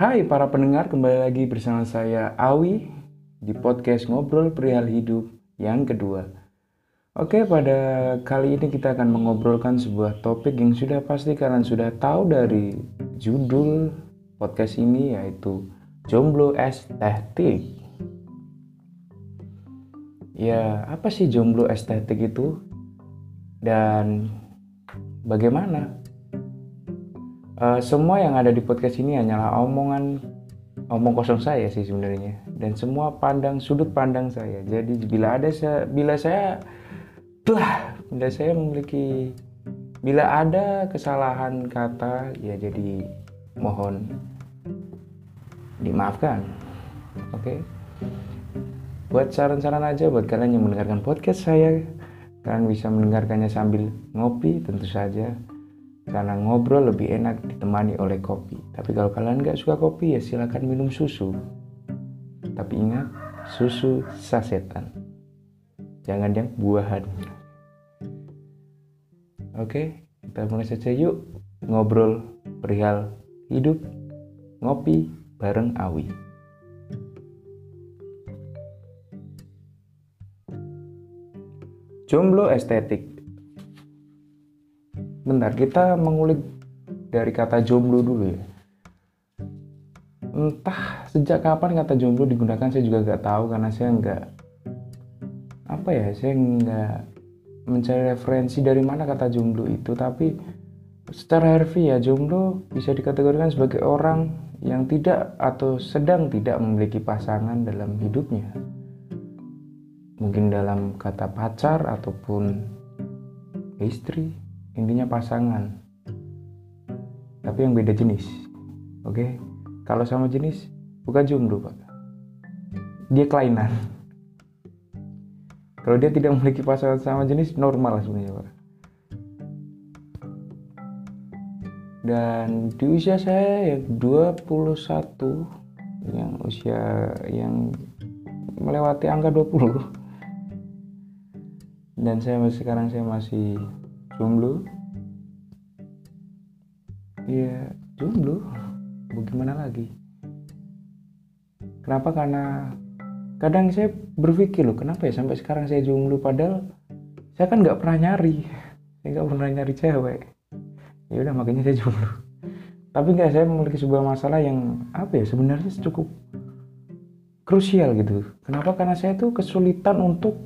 Hai para pendengar, kembali lagi bersama saya Awi di podcast Ngobrol Perihal Hidup yang kedua. Oke, pada kali ini kita akan mengobrolkan sebuah topik yang sudah pasti kalian sudah tahu dari judul podcast ini yaitu jomblo estetik. Ya, apa sih jomblo estetik itu? Dan bagaimana Uh, semua yang ada di podcast ini hanyalah omongan omong kosong saya sih sebenarnya dan semua pandang sudut pandang saya. Jadi bila ada saya bila saya lah bila saya memiliki bila ada kesalahan kata ya jadi mohon dimaafkan. Oke. Okay? Buat saran-saran aja buat kalian yang mendengarkan podcast saya, kalian bisa mendengarkannya sambil ngopi tentu saja karena ngobrol lebih enak ditemani oleh kopi. Tapi kalau kalian nggak suka kopi ya silahkan minum susu. Tapi ingat, susu sasetan. Jangan yang buahan. Oke, kita mulai saja yuk ngobrol perihal hidup, ngopi bareng Awi. Jomblo estetik bentar kita mengulik dari kata jomblo dulu ya. Entah sejak kapan kata jomblo digunakan saya juga nggak tahu karena saya nggak apa ya saya nggak mencari referensi dari mana kata jomblo itu. Tapi secara harfiah jomblo bisa dikategorikan sebagai orang yang tidak atau sedang tidak memiliki pasangan dalam hidupnya. Mungkin dalam kata pacar ataupun istri intinya pasangan. Tapi yang beda jenis oke? Okay? kalau sama jenis bukan jomblo pak. Dia kelainan. Kalau dia tidak memiliki pasangan sama jenis normal sebenarnya pak. Dan di usia saya yang 21 yang usia yang melewati angka 20 dan saya sekarang saya masih jomblo? Ya jomblo. Bagaimana lagi? Kenapa? Karena kadang saya berpikir loh kenapa ya sampai sekarang saya jomblo? Padahal saya kan nggak pernah nyari. Saya nggak pernah nyari cewek. Ya udah makanya saya jomblo. Tapi nggak saya memiliki sebuah masalah yang apa ya sebenarnya cukup krusial gitu. Kenapa? Karena saya tuh kesulitan untuk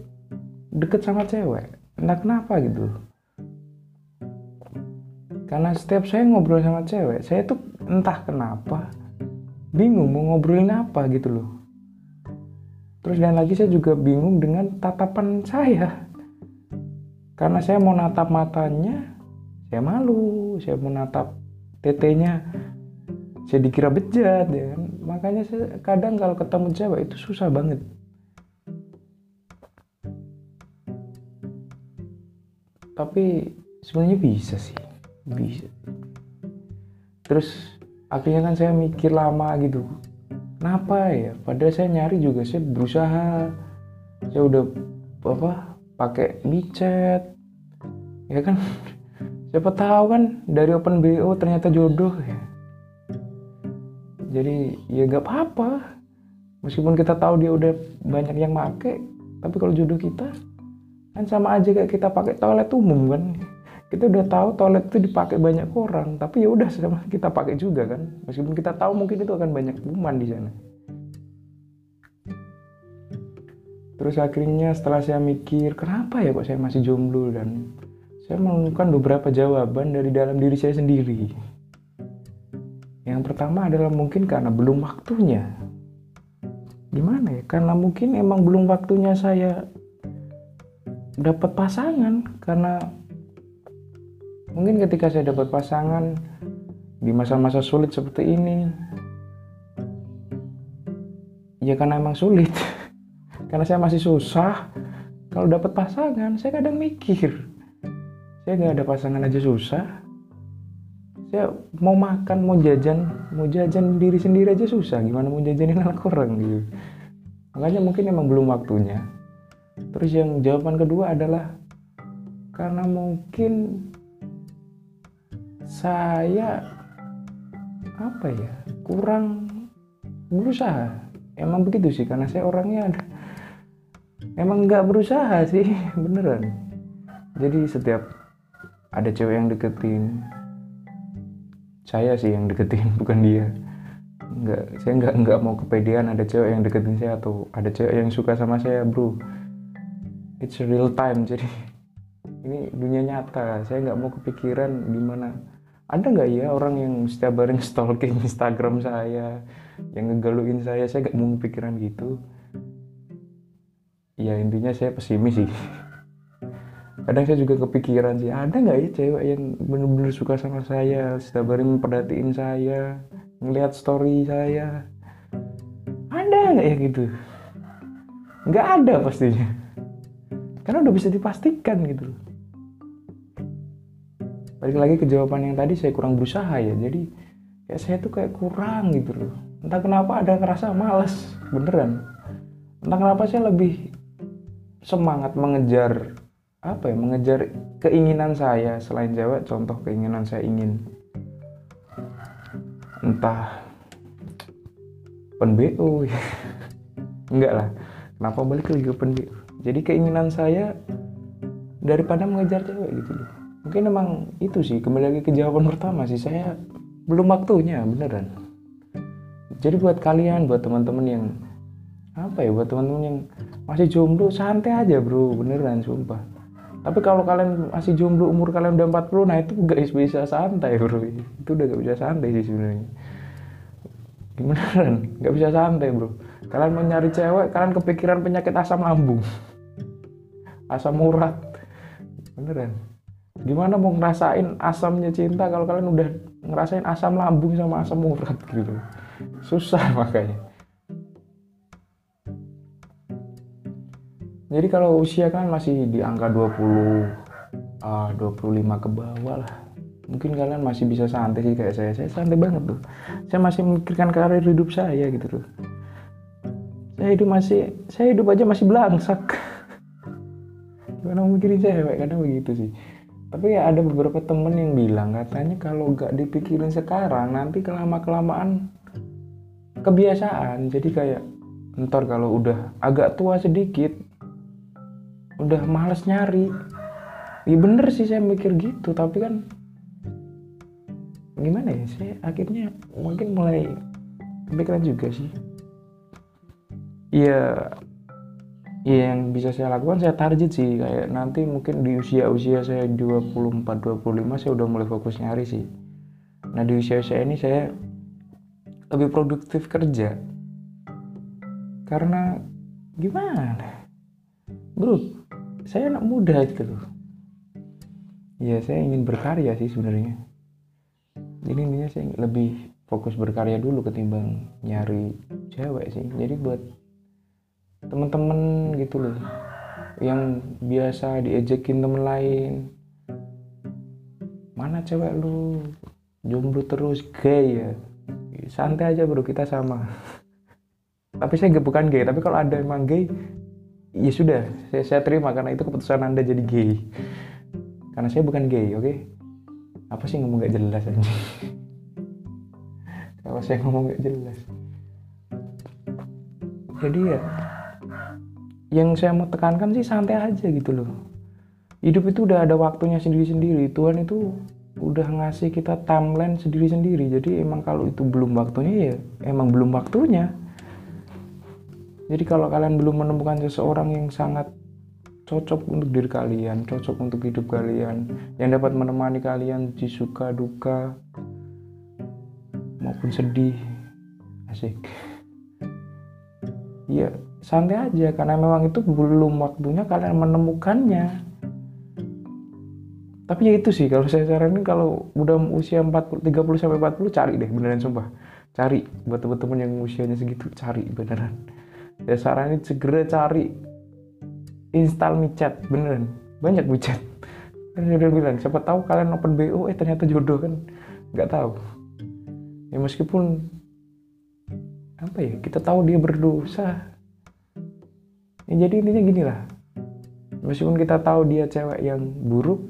deket sama cewek. Entah kenapa gitu karena setiap saya ngobrol sama cewek saya tuh entah kenapa bingung mau ngobrolin apa gitu loh. Terus dan lagi saya juga bingung dengan tatapan saya. Karena saya mau natap matanya saya malu. Saya mau natap tetenya saya dikira bejat ya kan? Makanya saya kadang kalau ketemu cewek itu susah banget. Tapi sebenarnya bisa sih bisa. Terus akhirnya kan saya mikir lama gitu. Kenapa ya? Padahal saya nyari juga saya berusaha. Saya udah apa pakai micet. Ya kan? Siapa tahu kan dari open bo ternyata jodoh ya. Jadi ya gak apa-apa. Meskipun kita tahu dia udah banyak yang make tapi kalau jodoh kita kan sama aja kayak kita pakai toilet umum kan kita udah tahu toilet itu dipakai banyak orang tapi ya udah sama kita pakai juga kan. Meskipun kita tahu mungkin itu akan banyak kuman di sana. Terus akhirnya setelah saya mikir kenapa ya kok saya masih jomblo dan saya menemukan beberapa jawaban dari dalam diri saya sendiri. Yang pertama adalah mungkin karena belum waktunya. Gimana ya? Karena mungkin emang belum waktunya saya dapat pasangan karena Mungkin ketika saya dapat pasangan di masa-masa sulit seperti ini, ya karena emang sulit. karena saya masih susah. Kalau dapat pasangan, saya kadang mikir, saya nggak ada pasangan aja susah. Saya mau makan, mau jajan, mau jajan diri sendiri aja susah. Gimana mau jajanin anak orang gitu. Makanya mungkin emang belum waktunya. Terus yang jawaban kedua adalah karena mungkin saya apa ya kurang berusaha. Emang begitu sih karena saya orangnya ada emang nggak berusaha sih beneran. Jadi setiap ada cewek yang deketin saya sih yang deketin bukan dia. Nggak saya nggak nggak mau kepedean ada cewek yang deketin saya atau ada cewek yang suka sama saya bro. It's real time jadi ini dunia nyata. Saya nggak mau kepikiran gimana ada nggak ya orang yang setiap hari stalking Instagram saya yang ngegaluin saya saya nggak mau kepikiran gitu. Ya intinya saya pesimis sih. Kadang saya juga kepikiran sih ada nggak ya cewek yang bener-bener suka sama saya setiap hari memperhatiin saya ngelihat story saya? Ada nggak ya gitu? Nggak ada pastinya. Karena udah bisa dipastikan gitu balik lagi ke jawaban yang tadi saya kurang berusaha ya. Jadi kayak saya tuh kayak kurang gitu loh. Entah kenapa ada ngerasa males beneran. Entah kenapa saya lebih semangat mengejar apa ya mengejar keinginan saya selain cewek contoh keinginan saya ingin entah pen BO enggak lah. Kenapa balik lagi ke pen jadi keinginan saya daripada mengejar cewek gitu loh mungkin emang itu sih kembali lagi ke jawaban pertama sih saya belum waktunya beneran. Jadi buat kalian buat teman-teman yang apa ya buat teman-teman yang masih jomblo santai aja bro beneran sumpah. Tapi kalau kalian masih jomblo umur kalian udah 40 nah itu gak bisa santai bro. Itu udah gak bisa santai sih sebenarnya. Kan gak bisa santai bro. Kalian mau nyari cewek kalian kepikiran penyakit asam lambung. Asam urat. Beneran gimana mau ngerasain asamnya cinta kalau kalian udah ngerasain asam lambung sama asam urat gitu? Susah makanya. Jadi kalau usia kan masih di angka 20 uh, 25 ke bawah lah. Mungkin kalian masih bisa santai sih kayak saya. Saya santai banget tuh. Saya masih memikirkan karir hidup saya gitu tuh saya hidup masih saya hidup aja masih belangsak. Gimana mikirin cewek kadang begitu sih tapi ya ada beberapa temen yang bilang katanya kalau gak dipikirin sekarang nanti kelama kelamaan kebiasaan. Jadi kayak ntar kalau udah agak tua sedikit udah males nyari. Ya bener sih saya mikir gitu tapi kan gimana ya saya akhirnya mungkin mulai kepikiran juga sih. Ya ya yang bisa saya lakukan saya target sih. Kayak nanti mungkin di usia-usia saya 24 25 saya udah mulai fokus nyari sih. Nah di usia saya ini saya lebih produktif kerja. Karena gimana? Bro saya anak muda gitu loh. Ya saya ingin berkarya sih sebenarnya. Jadi intinya saya lebih fokus berkarya dulu ketimbang nyari cewek sih. Jadi buat temen-temen gitu loh. Yang biasa diejekin temen lain. Mana cewek lu? Jomblo terus gay ya? Santai aja bro kita sama. Tapi saya bukan gay tapi kalau ada emang gay ya sudah. Saya, saya terima karena itu keputusan anda jadi gay. Karena saya bukan gay oke? Okay? apa sih ngomong gak jelas aja kalau saya ngomong gak jelas? Jadi ya yang saya mau tekankan sih santai aja gitu loh. Hidup itu udah ada waktunya sendiri-sendiri. Tuhan itu udah ngasih kita timeline sendiri-sendiri. Jadi emang kalau itu belum waktunya ya emang belum waktunya. Jadi kalau kalian belum menemukan seseorang yang sangat cocok untuk diri kalian, cocok untuk hidup kalian, yang dapat menemani kalian di suka duka maupun sedih, asik. Ya santai aja karena memang itu belum waktunya kalian menemukannya. Tapi ya itu sih kalau saya saranin kalau udah usia 40 30 sampai 40 cari deh beneran sumpah. Cari buat teman-teman yang usianya segitu cari beneran. Ya saranin segera cari install micet beneran. Banyak micet. Kan udah bilang siapa tahu kalian open BO eh ternyata jodoh kan. Nggak tahu. Ya meskipun apa ya kita tahu dia berdosa ya jadi intinya gini lah. Meskipun kita tahu dia cewek yang buruk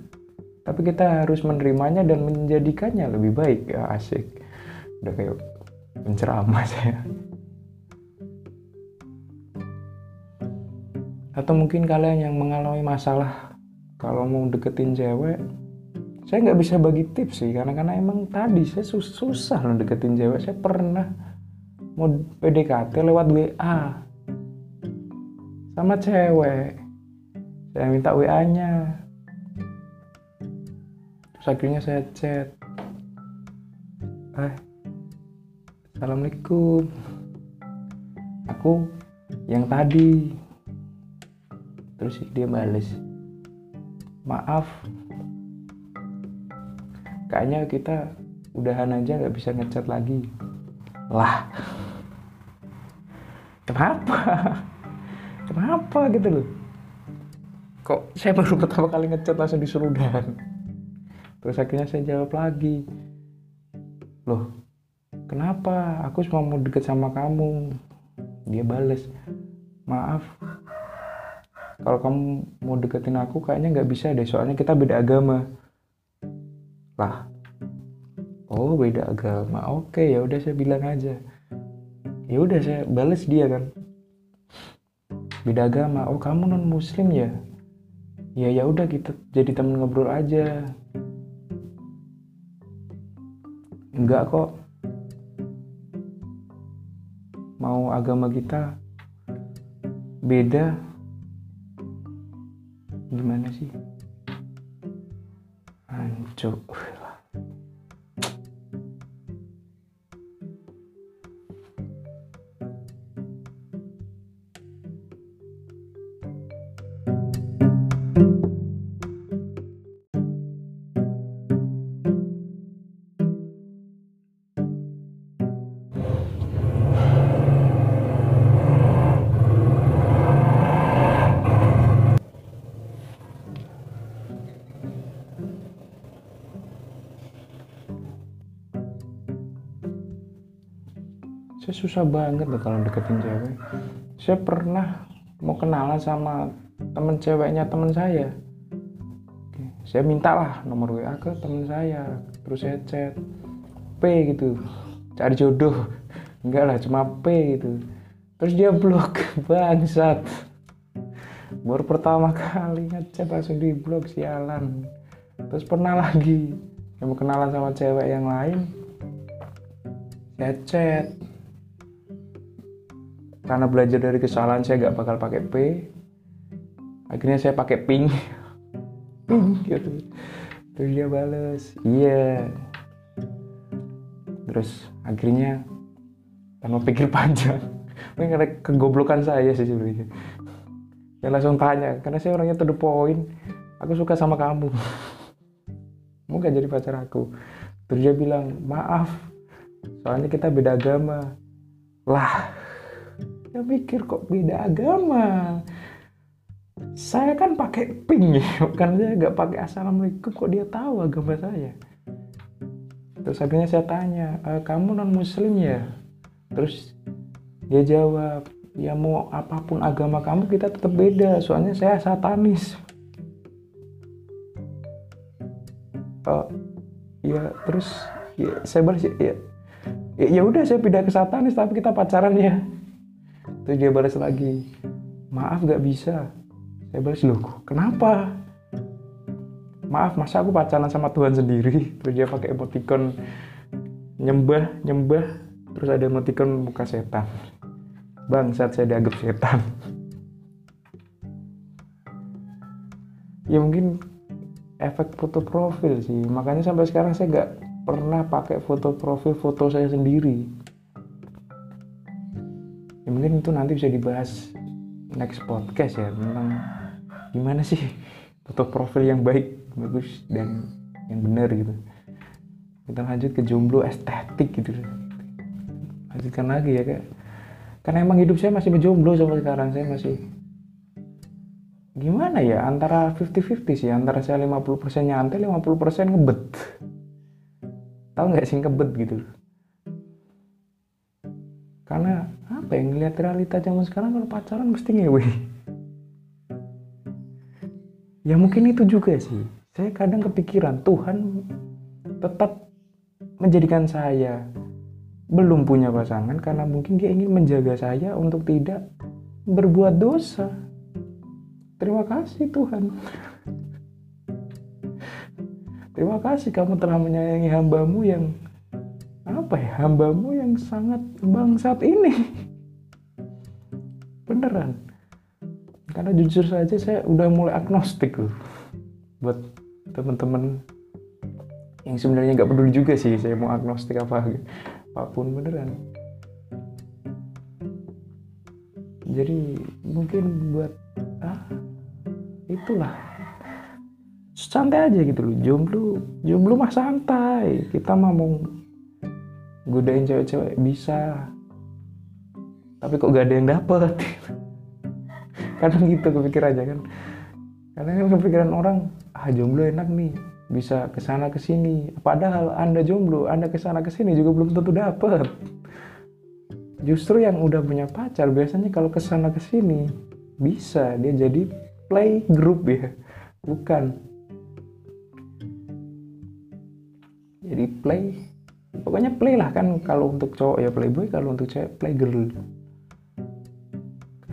tapi kita harus menerimanya dan menjadikannya lebih baik. Ya asik. Udah kayak penceramah saya. Atau mungkin kalian yang mengalami masalah kalau mau deketin cewek saya nggak bisa bagi tips sih karena karena emang tadi saya sus susah loh deketin cewek. Saya pernah mau PDKT lewat WA sama cewek. Saya minta WA nya terus akhirnya saya chat. Eh Assalamualaikum. Aku yang tadi. Terus dia bales maaf. Kayaknya kita udahan aja nggak bisa ngechat lagi. Lah. Kenapa kenapa gitu loh? Kok saya baru pertama kali ngechat langsung disuruh udahan? Terus akhirnya saya jawab lagi loh kenapa? Aku cuma mau deket sama kamu. Dia bales maaf kalau kamu mau deketin aku kayaknya nggak bisa deh soalnya kita beda agama. Lah oh beda agama oke ya udah saya bilang aja. Ya udah saya bales dia kan beda agama. Oh kamu non muslim ya? Ya ya udah kita jadi temen ngobrol aja. Enggak kok. Mau agama kita beda? Gimana sih? Hancur susah banget loh kalau deketin cewek. Saya pernah mau kenalan sama temen ceweknya temen saya. Saya mintalah nomor WA ke temen saya terus saya chat. P gitu cari jodoh. Enggak lah cuma P gitu. Terus dia blok bangsat. Baru pertama kali ngechat langsung di blok sialan. Terus pernah lagi yang mau kenalan sama cewek yang lain saya chat karena belajar dari kesalahan saya gak bakal pakai P. Akhirnya saya pakai ping ping gitu. Terus dia bales iya. Terus akhirnya tanpa pikir panjang ini karena kegoblokan saya sih sebenarnya. Saya langsung tanya karena saya orangnya to the point aku suka sama kamu. Mau gak jadi pacar aku? Terus dia bilang maaf soalnya kita beda agama. Lah saya pikir kok beda agama? Saya kan pakai ping ya kan saya nggak pakai assalamualaikum kok dia tahu agama saya? Terus akhirnya saya tanya e, kamu non muslim ya? Terus dia jawab ya mau apa pun agama kamu kita tetap beda soalnya saya satanis. Oh ya terus ya, saya balas ya ya, ya udah saya pindah ke satanis tapi kita pacaran ya Terus dia balas lagi, maaf gak bisa. Saya balas, loh kenapa? Maaf, masa aku pacaran sama Tuhan sendiri? Terus dia pakai emoticon nyembah, nyembah. Terus ada emoticon muka setan. Bang, saat saya dianggap setan. ya mungkin efek foto profil sih. Makanya sampai sekarang saya gak pernah pakai foto profil foto saya sendiri mungkin itu nanti bisa dibahas next podcast ya tentang gimana sih foto profil yang baik bagus dan yang benar gitu. Kita lanjut ke jomblo estetik gitu. Lanjutkan lagi ya kak. Karena emang hidup saya masih menjomblo sampai sekarang saya masih gimana ya antara 50-50 sih antara saya 50% nyantai 50% ngebet. Tahu nggak sih ngebet gitu karena apa yang ngeliat realita zaman sekarang kalau pacaran mesti ngewe. Ya mungkin itu juga sih. Saya kadang kepikiran Tuhan tetap menjadikan saya belum punya pasangan karena mungkin dia ingin menjaga saya untuk tidak berbuat dosa. Terima kasih Tuhan. Terima kasih kamu telah menyayangi hambamu yang apa ya hambamu yang sangat bangsat ini. Beneran. Karena jujur saja saya udah mulai agnostik loh buat teman-teman yang sebenarnya nggak peduli juga sih saya mau agnostik apa apa pun beneran. Jadi mungkin buat ah itulah. Santai aja gitu loh. Jomblo jomblo mah santai. Kita mah mau godain cewek-cewek bisa. Tapi kok gak ada yang dapet? Kadang gitu kepikirannya kan. Karena kan kepikiran orang ah jomblo enak nih bisa ke sana ke sini padahal anda jomblo anda ke sana ke sini juga belum tentu dapet. Justru yang udah punya pacar biasanya kalau ke sana ke sini bisa dia jadi play group ya bukan. Jadi play pokoknya play lah kan kalau untuk cowok ya playboy kalau untuk cewek play girl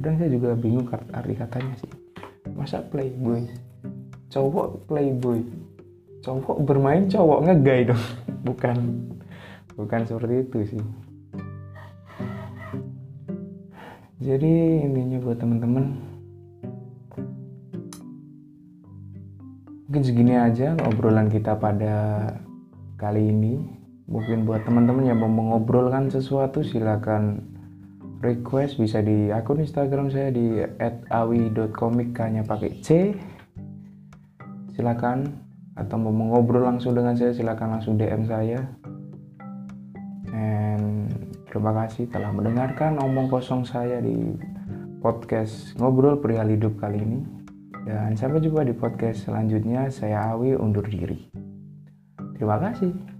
kadang saya juga bingung arti katanya sih. Masa playboy? Cowok playboy? Cowok bermain cowok ngegay dong. Bukan. Bukan seperti itu sih. Jadi intinya buat temen-temen mungkin segini aja obrolan kita pada kali ini mungkin buat teman-teman yang mau mengobrolkan sesuatu silakan request bisa di akun Instagram saya di @awi.comic hanya pakai C. Silakan atau mau mengobrol langsung dengan saya silakan langsung DM saya. And terima kasih telah mendengarkan omong kosong saya di podcast ngobrol perihal hidup kali ini. Dan sampai jumpa di podcast selanjutnya. Saya Awi undur diri. Terima kasih.